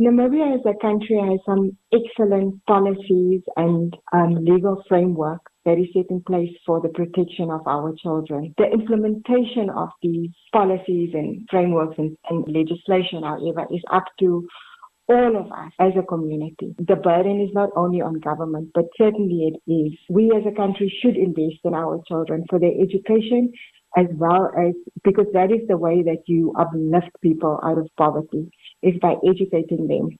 Namibia as a country has some excellent policies and um, legal framework that is set in place for the protection of our children. The implementation of these policies and frameworks and, and legislation, however, is up to all of us as a community. The burden is not only on government, but certainly it is. We as a country should invest in our children for their education as well as because that is the way that you uplift people out of poverty is by educating them.